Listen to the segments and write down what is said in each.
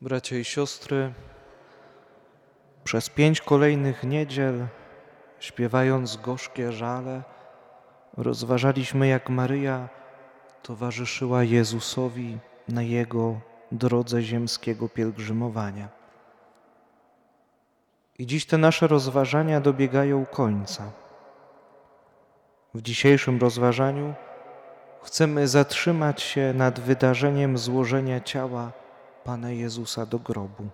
Bracia i siostry, przez pięć kolejnych niedziel, śpiewając gorzkie żale, rozważaliśmy, jak Maryja towarzyszyła Jezusowi na Jego drodze ziemskiego pielgrzymowania. I dziś te nasze rozważania dobiegają końca. W dzisiejszym rozważaniu chcemy zatrzymać się nad wydarzeniem złożenia ciała Pana Jezusa do grobu.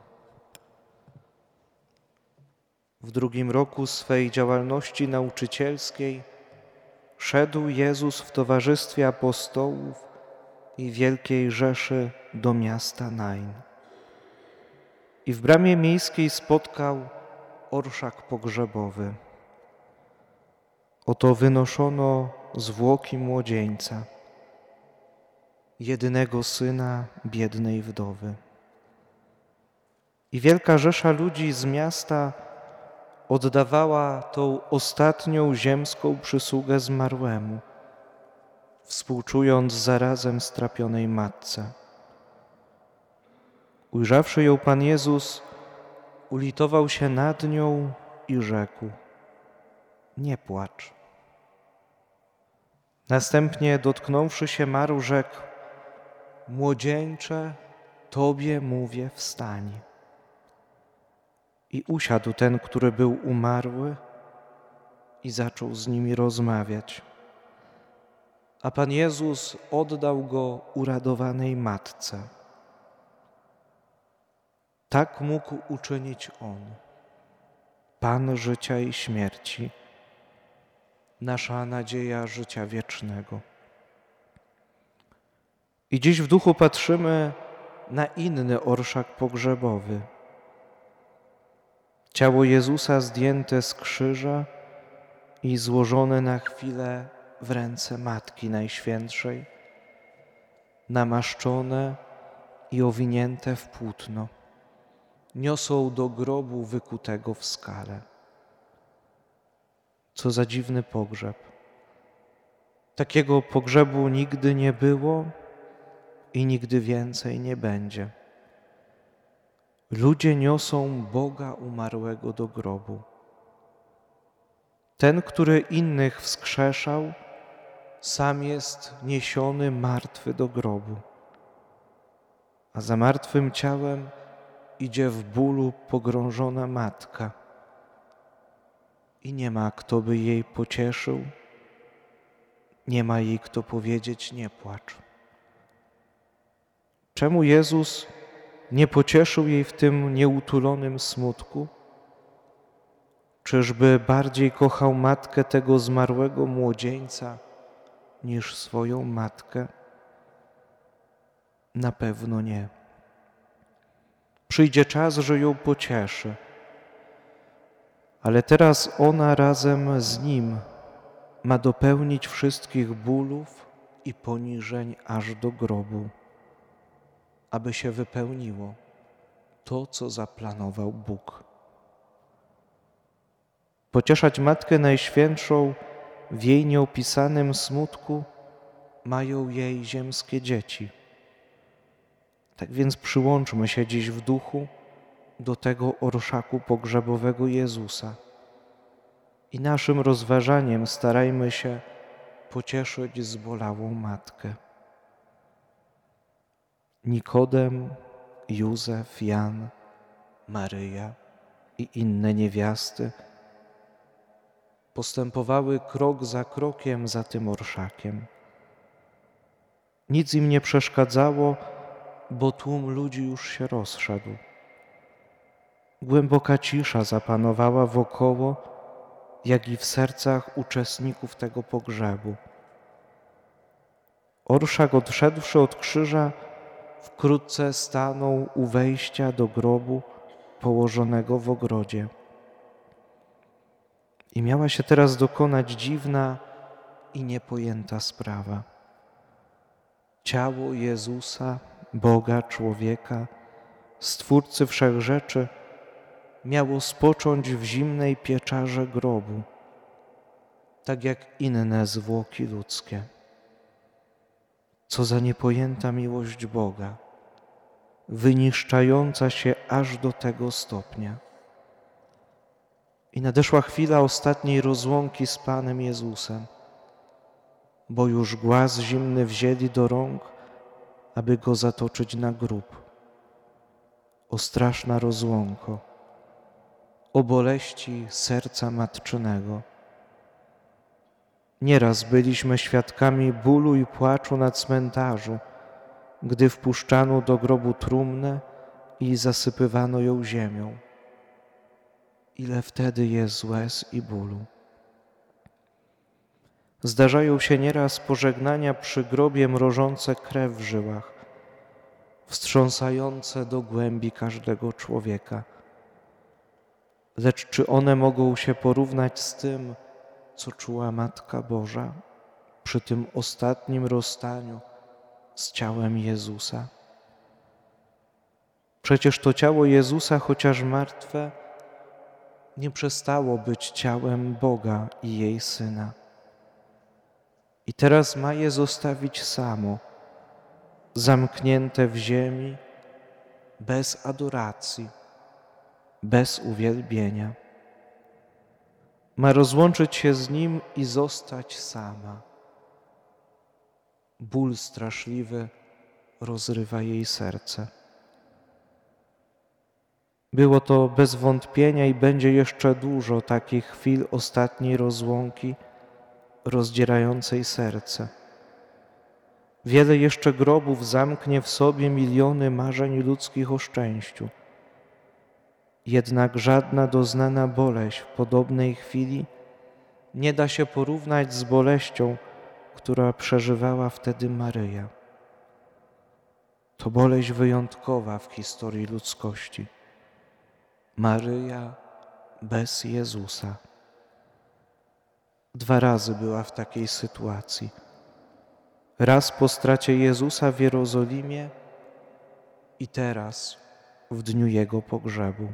W drugim roku swej działalności nauczycielskiej szedł Jezus w towarzystwie apostołów i wielkiej rzeszy do miasta Nain. I w bramie miejskiej spotkał orszak pogrzebowy. Oto wynoszono zwłoki młodzieńca, jedynego syna biednej wdowy. I wielka rzesza ludzi z miasta oddawała tą ostatnią ziemską przysługę zmarłemu, współczując zarazem strapionej matce. Ujrzawszy ją Pan Jezus, ulitował się nad nią i rzekł: Nie płacz. Następnie dotknąwszy się Maru, rzekł: Młodzieńcze, Tobie mówię, wstań. I usiadł ten, który był umarły, i zaczął z nimi rozmawiać. A Pan Jezus oddał go uradowanej matce. Tak mógł uczynić On, Pan życia i śmierci, nasza nadzieja życia wiecznego. I dziś w duchu patrzymy na inny orszak pogrzebowy. Ciało Jezusa zdjęte z krzyża i złożone na chwilę w ręce Matki Najświętszej, namaszczone i owinięte w płótno, niosą do grobu wykutego w skale. Co za dziwny pogrzeb. Takiego pogrzebu nigdy nie było i nigdy więcej nie będzie. Ludzie niosą Boga umarłego do grobu. Ten, który innych wskrzeszał, sam jest niesiony martwy do grobu, a za martwym ciałem idzie w bólu pogrążona matka i nie ma kto by jej pocieszył, nie ma jej kto powiedzieć nie płacz. Czemu Jezus nie pocieszył jej w tym nieutulonym smutku? Czyżby bardziej kochał matkę tego zmarłego młodzieńca niż swoją matkę? Na pewno nie. Przyjdzie czas, że ją pocieszy, ale teraz ona razem z nim ma dopełnić wszystkich bólów i poniżeń aż do grobu aby się wypełniło to, co zaplanował Bóg. Pocieszać Matkę Najświętszą w jej nieopisanym smutku mają jej ziemskie dzieci. Tak więc przyłączmy się dziś w duchu do tego orszaku pogrzebowego Jezusa i naszym rozważaniem starajmy się pocieszyć zbolałą Matkę. Nikodem, Józef, Jan, Maryja i inne niewiasty postępowały krok za krokiem za tym orszakiem. Nic im nie przeszkadzało, bo tłum ludzi już się rozszedł. Głęboka cisza zapanowała wokoło, jak i w sercach uczestników tego pogrzebu. Orszak odszedłszy od krzyża, wkrótce stanął u wejścia do grobu położonego w ogrodzie. I miała się teraz dokonać dziwna i niepojęta sprawa. Ciało Jezusa, Boga, człowieka, Stwórcy Wszechrzeczy, miało spocząć w zimnej pieczarze grobu, tak jak inne zwłoki ludzkie. Co za niepojęta miłość Boga. wyniszczająca się aż do tego stopnia. I nadeszła chwila ostatniej rozłąki z Panem Jezusem, bo już głaz zimny wzięli do rąk, aby go zatoczyć na grób. O straszna rozłąko, o boleści serca matczynego. Nieraz byliśmy świadkami bólu i płaczu na cmentarzu, gdy wpuszczano do grobu trumnę i zasypywano ją ziemią. Ile wtedy jest łez i bólu. Zdarzają się nieraz pożegnania przy grobie mrożące krew w żyłach, wstrząsające do głębi każdego człowieka. Lecz czy one mogą się porównać z tym, co czuła Matka Boża przy tym ostatnim rozstaniu z ciałem Jezusa? Przecież to ciało Jezusa, chociaż martwe, nie przestało być ciałem Boga i jej Syna. I teraz ma je zostawić samo, zamknięte w ziemi, bez adoracji, bez uwielbienia. Ma rozłączyć się z Nim i zostać sama. Ból straszliwy rozrywa jej serce. Było to bez wątpienia i będzie jeszcze dużo takich chwil ostatniej rozłąki rozdzierającej serce. Wiele jeszcze grobów zamknie w sobie miliony marzeń ludzkich o szczęściu. Jednak żadna doznana boleść w podobnej chwili nie da się porównać z boleścią, która przeżywała wtedy Maryja. To boleść wyjątkowa w historii ludzkości. Maryja bez Jezusa. Dwa razy była w takiej sytuacji. Raz po stracie Jezusa w Jerozolimie i teraz w dniu Jego pogrzebu.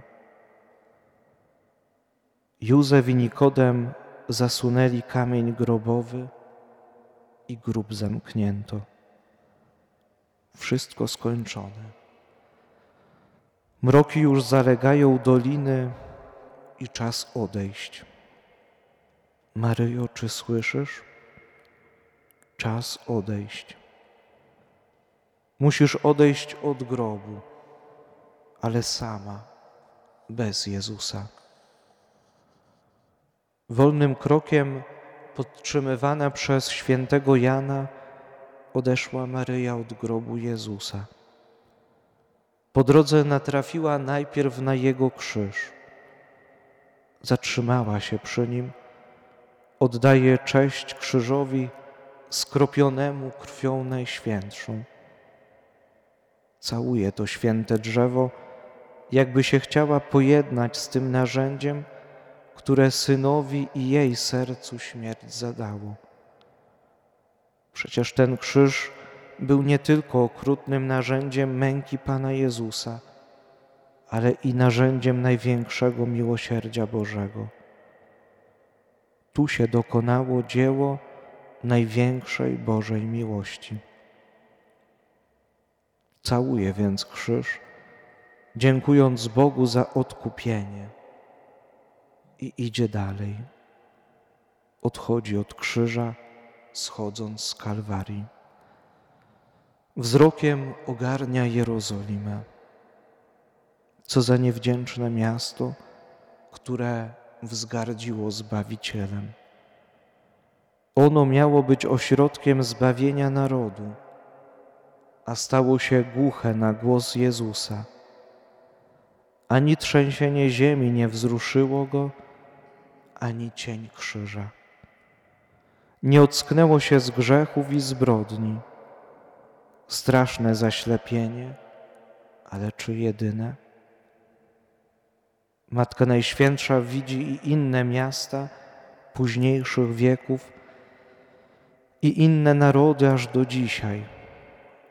Józef i Nikodem zasunęli kamień grobowy i grób zamknięto. Wszystko skończone. Mroki już zalegają doliny i czas odejść. Maryjo, czy słyszysz? Czas odejść. Musisz odejść od grobu, ale sama, bez Jezusa. Wolnym krokiem, podtrzymywana przez świętego Jana, odeszła Maryja od grobu Jezusa. Po drodze natrafiła najpierw na Jego krzyż. Zatrzymała się przy nim, oddaje cześć krzyżowi skropionemu krwią najświętszą. Całuje to święte drzewo, jakby się chciała pojednać z tym narzędziem, które synowi i jej sercu śmierć zadało. Przecież ten krzyż był nie tylko okrutnym narzędziem męki Pana Jezusa, ale i narzędziem największego miłosierdzia Bożego. Tu się dokonało dzieło największej Bożej miłości. Całuje więc krzyż, dziękując Bogu za odkupienie i idzie dalej. Odchodzi od krzyża, schodząc z Kalwarii. Wzrokiem ogarnia Jerozolimę. Co za niewdzięczne miasto, które wzgardziło Zbawicielem. Ono miało być ośrodkiem zbawienia narodu, a stało się głuche na głos Jezusa. Ani trzęsienie ziemi nie wzruszyło go, ani cień krzyża. Nie ocknęło się z grzechów i zbrodni straszne zaślepienie, ale czy jedyne? Matka Najświętsza widzi i inne miasta późniejszych wieków i inne narody aż do dzisiaj,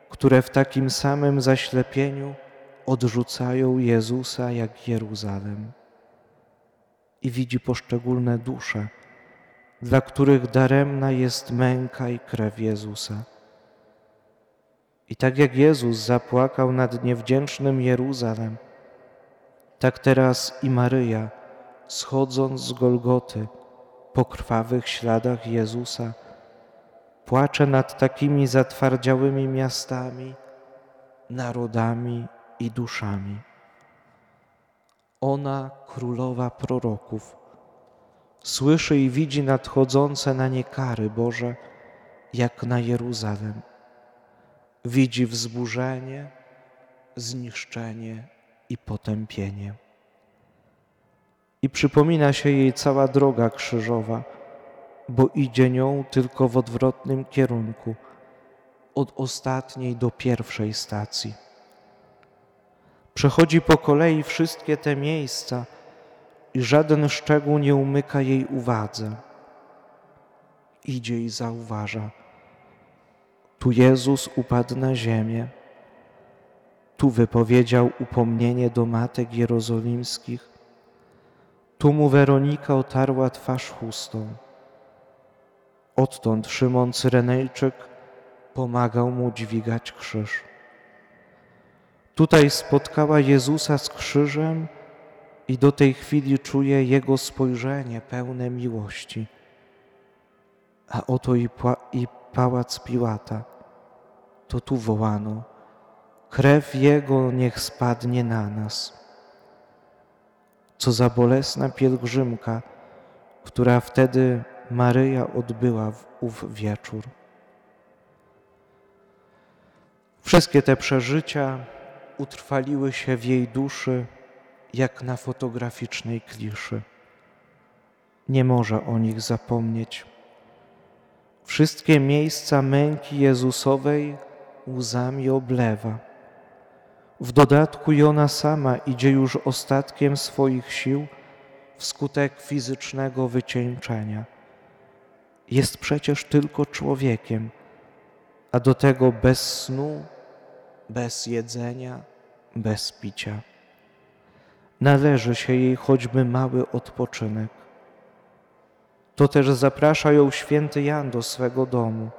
które w takim samym zaślepieniu odrzucają Jezusa jak Jeruzalem. I widzi poszczególne dusze, dla których daremna jest męka i krew Jezusa I tak jak Jezus zapłakał nad niewdzięcznym Jeruzalem, tak teraz i Maryja, schodząc z Golgoty po krwawych śladach Jezusa, płacze nad takimi zatwardziałymi miastami, narodami i duszami. Ona, królowa proroków, słyszy i widzi nadchodzące na nie kary Boże, jak na Jeruzalem. Widzi wzburzenie, zniszczenie i potępienie. I przypomina się jej cała droga krzyżowa, bo idzie nią tylko w odwrotnym kierunku, od ostatniej do pierwszej stacji. Przechodzi po kolei wszystkie te miejsca i żaden szczegół nie umyka jej uwadze. Idzie i zauważa. Tu Jezus upadł na ziemię. Tu wypowiedział upomnienie do matek jerozolimskich. Tu mu Weronika otarła twarz chustą. Odtąd Szymon Cyrenejczyk pomagał mu dźwigać krzyż. Tutaj spotkała Jezusa z krzyżem i do tej chwili czuje Jego spojrzenie pełne miłości. A oto i, i pałac Piłata. To tu wołano, krew Jego niech spadnie na nas. Co za bolesna pielgrzymka, która wtedy Maryja odbyła w ów wieczór. Wszystkie te przeżycia utrwaliły się w jej duszy jak na fotograficznej kliszy. Nie może o nich zapomnieć. Wszystkie miejsca męki Jezusowej łzami oblewa. W dodatku i ona sama idzie już ostatkiem swoich sił wskutek fizycznego wycieńczenia. Jest przecież tylko człowiekiem, a do tego bez snu, bez jedzenia, bez picia. Należy się jej choćby mały odpoczynek. To też zaprasza ją święty Jan do swego domu,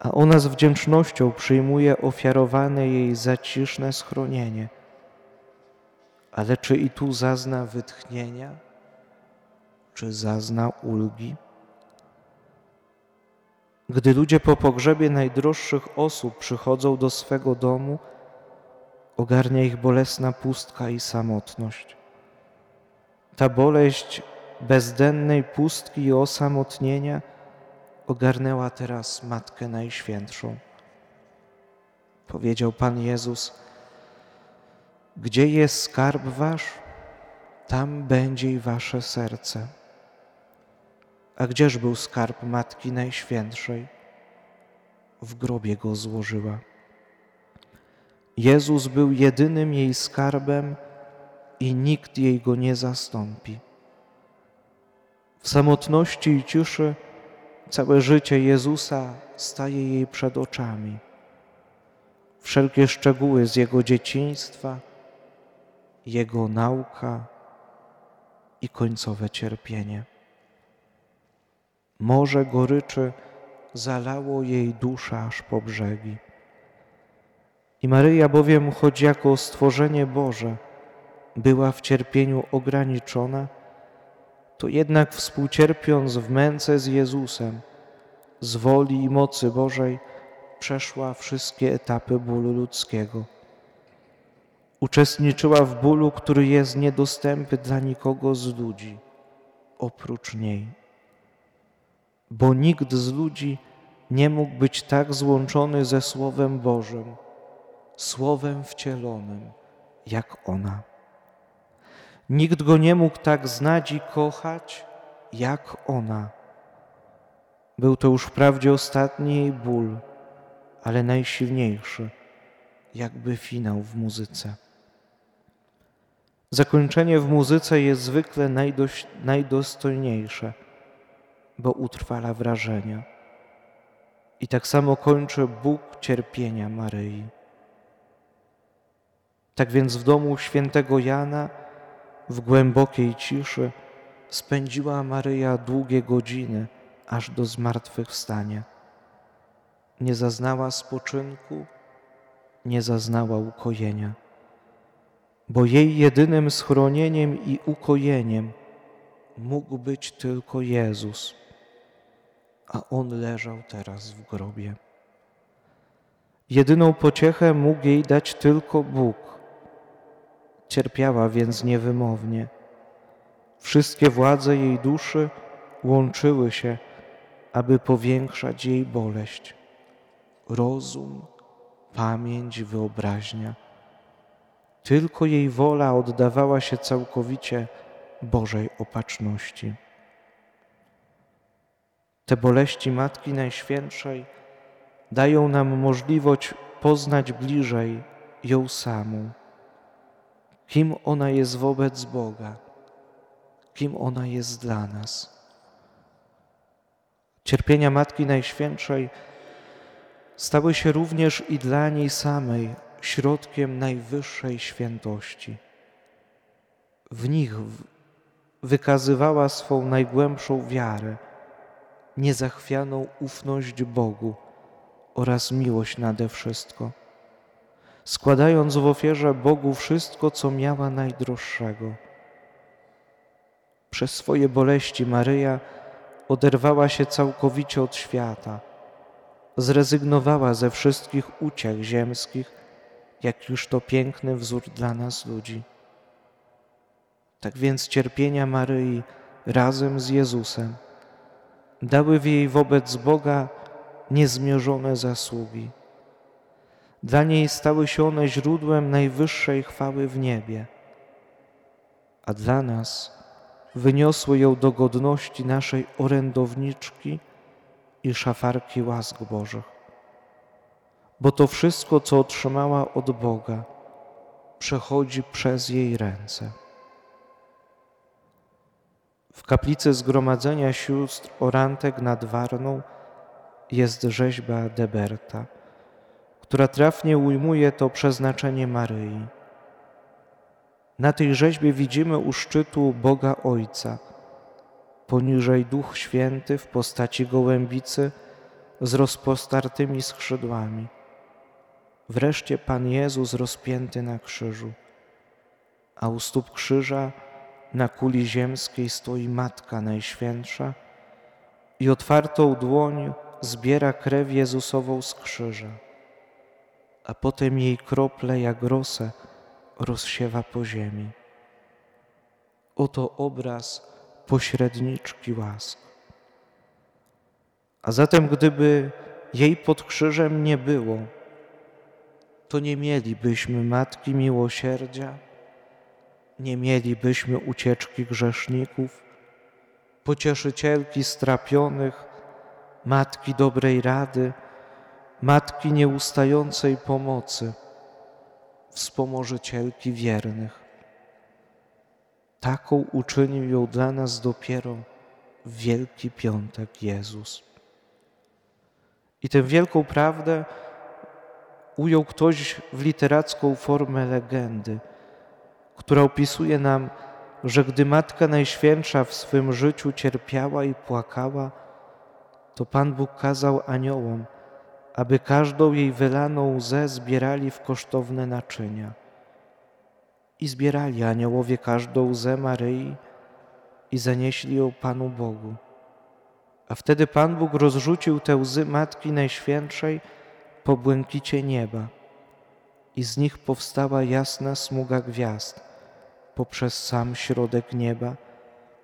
a ona z wdzięcznością przyjmuje ofiarowane jej zaciszne schronienie. Ale czy i tu zazna wytchnienia? Czy zazna ulgi? Gdy ludzie po pogrzebie najdroższych osób przychodzą do swego domu, ogarnia ich bolesna pustka i samotność. Ta boleść bezdennej pustki i osamotnienia ogarnęła teraz Matkę Najświętszą. Powiedział Pan Jezus, gdzie jest skarb wasz, tam będzie i wasze serce. A gdzież był skarb Matki Najświętszej? W grobie go złożyła. Jezus był jedynym jej skarbem i nikt jej go nie zastąpi. W samotności i ciszy całe życie Jezusa staje jej przed oczami. Wszelkie szczegóły z Jego dzieciństwa, Jego nauka i końcowe cierpienie. Morze goryczy zalało jej duszę aż po brzegi. I Maryja bowiem, choć jako stworzenie Boże była w cierpieniu ograniczona, to jednak współcierpiąc w męce z Jezusem, z woli i mocy Bożej, przeszła wszystkie etapy bólu ludzkiego. Uczestniczyła w bólu, który jest niedostępny dla nikogo z ludzi, oprócz niej. Bo nikt z ludzi nie mógł być tak złączony ze Słowem Bożym, Słowem wcielonym, jak ona. Nikt go nie mógł tak znać i kochać, jak ona. Był to już wprawdzie ostatni jej ból, ale najsilniejszy, jakby finał w muzyce. Zakończenie w muzyce jest zwykle najdoś, najdostojniejsze, bo utrwala wrażenia. I tak samo kończy Bóg cierpienia Maryi. Tak więc w domu świętego Jana w głębokiej ciszy spędziła Maryja długie godziny aż do zmartwychwstania. nie zaznała spoczynku, nie zaznała ukojenia, bo jej jedynym schronieniem i ukojeniem mógł być tylko Jezus, a On leżał teraz w grobie. Jedyną pociechę mógł jej dać tylko Bóg. Cierpiała więc niewymownie. Wszystkie władze jej duszy łączyły się, aby powiększać jej boleść. Rozum, pamięć, wyobraźnia. Tylko jej wola oddawała się całkowicie Bożej opatrzności. Te boleści Matki Najświętszej dają nam możliwość poznać bliżej ją samą, kim ona jest wobec Boga, kim ona jest dla nas. Cierpienia Matki Najświętszej stały się również i dla niej samej środkiem najwyższej świętości. W nich wykazywała swą najgłębszą wiarę, niezachwianą ufność Bogu oraz miłość nade wszystko, składając w ofierze Bogu wszystko, co miała najdroższego. Przez swoje boleści Maryja oderwała się całkowicie od świata, zrezygnowała ze wszystkich uciech ziemskich, jak już to piękny wzór dla nas ludzi. Tak więc cierpienia Maryi razem z Jezusem dały w jej wobec Boga niezmierzone zasługi. Dla niej stały się one źródłem najwyższej chwały w niebie, a dla nas wyniosły ją do godności naszej orędowniczki i szafarki łask Bożych. Bo to wszystko, co otrzymała od Boga, przechodzi przez jej ręce. W kaplicy Zgromadzenia Sióstr Orantek nad Warną jest rzeźba Deberta, która trafnie ujmuje to przeznaczenie Maryi. Na tej rzeźbie widzimy u szczytu Boga Ojca, poniżej Duch Święty w postaci gołębicy z rozpostartymi skrzydłami. Wreszcie Pan Jezus rozpięty na krzyżu, a u stóp krzyża na kuli ziemskiej stoi Matka Najświętsza i otwartą dłoń zbiera krew Jezusową z krzyża, a potem jej krople jak rosę rozsiewa po ziemi. Oto obraz pośredniczki łask. A zatem, gdyby jej pod krzyżem nie było, to nie mielibyśmy Matki Miłosierdzia, nie mielibyśmy ucieczki grzeszników, pocieszycielki strapionych, matki dobrej rady, matki nieustającej pomocy, wspomożycielki wiernych. Taką uczynił ją dla nas dopiero Wielki Piątek Jezus. I tę wielką prawdę ujął ktoś w literacką formę legendy, która opisuje nam, że gdy Matka Najświętsza w swym życiu cierpiała i płakała, to Pan Bóg kazał aniołom, aby każdą jej wylaną łzę zbierali w kosztowne naczynia. I zbierali aniołowie każdą łzę Maryi i zanieśli ją Panu Bogu. A wtedy Pan Bóg rozrzucił te łzy Matki Najświętszej po błękicie nieba i z nich powstała jasna smuga gwiazd poprzez sam środek nieba,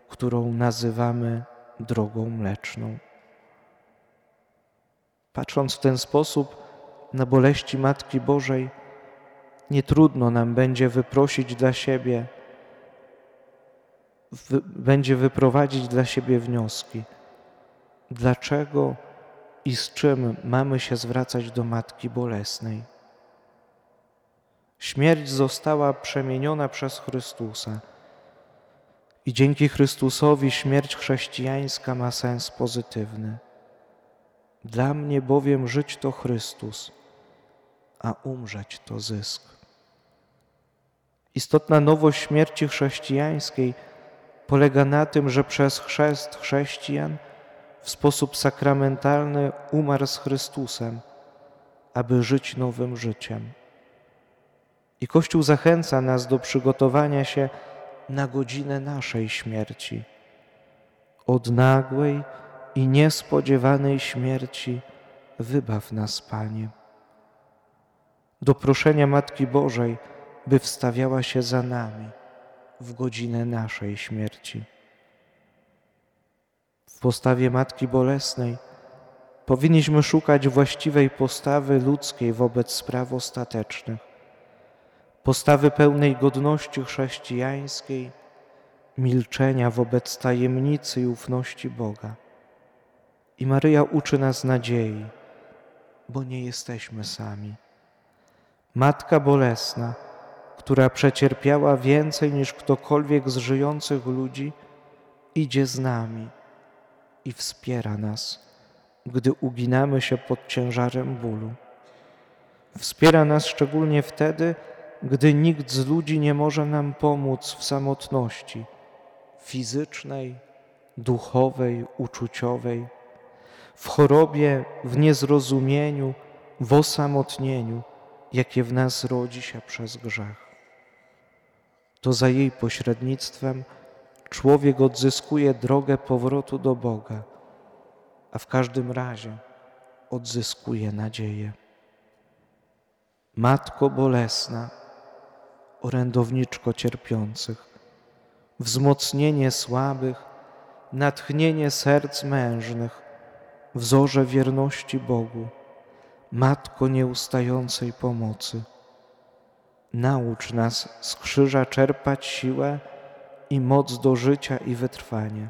którą nazywamy drogą mleczną. Patrząc w ten sposób na boleści Matki Bożej, nie trudno nam będzie wyprosić dla siebie, będzie wyprowadzić dla siebie wnioski. Dlaczego i z czym mamy się zwracać do Matki Bolesnej? Śmierć została przemieniona przez Chrystusa i dzięki Chrystusowi śmierć chrześcijańska ma sens pozytywny. Dla mnie bowiem żyć to Chrystus, a umrzeć to zysk. Istotna nowość śmierci chrześcijańskiej polega na tym, że przez chrzest chrześcijan w sposób sakramentalny umarł z Chrystusem aby żyć nowym życiem. I Kościół zachęca nas do przygotowania się na godzinę naszej śmierci. Od nagłej i niespodziewanej śmierci wybaw nas, Panie. Do proszenia Matki Bożej, by wstawiała się za nami w godzinę naszej śmierci. W postawie Matki Bolesnej powinniśmy szukać właściwej postawy ludzkiej wobec spraw ostatecznych, postawy pełnej godności chrześcijańskiej, milczenia wobec tajemnicy i ufności Boga. I Maryja uczy nas nadziei, bo nie jesteśmy sami. Matka Bolesna, która przecierpiała więcej niż ktokolwiek z żyjących ludzi, idzie z nami i wspiera nas, gdy uginamy się pod ciężarem bólu. Wspiera nas szczególnie wtedy, gdy nikt z ludzi nie może nam pomóc w samotności fizycznej, duchowej, uczuciowej, w chorobie, w niezrozumieniu, w osamotnieniu, jakie w nas rodzi się przez grzech. To za jej pośrednictwem człowiek odzyskuje drogę powrotu do Boga, a w każdym razie odzyskuje nadzieję. Matko bolesna, orędowniczko cierpiących, wzmocnienie słabych, natchnienie serc mężnych, wzorze wierności Bogu, Matko nieustającej pomocy. Naucz nas z krzyża czerpać siłę i moc do życia i wytrwania.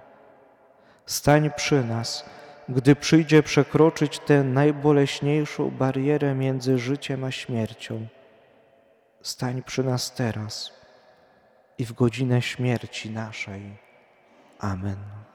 Stań przy nas, gdy przyjdzie przekroczyć tę najboleśniejszą barierę między życiem a śmiercią. Stań przy nas teraz i w godzinę śmierci naszej. Amen.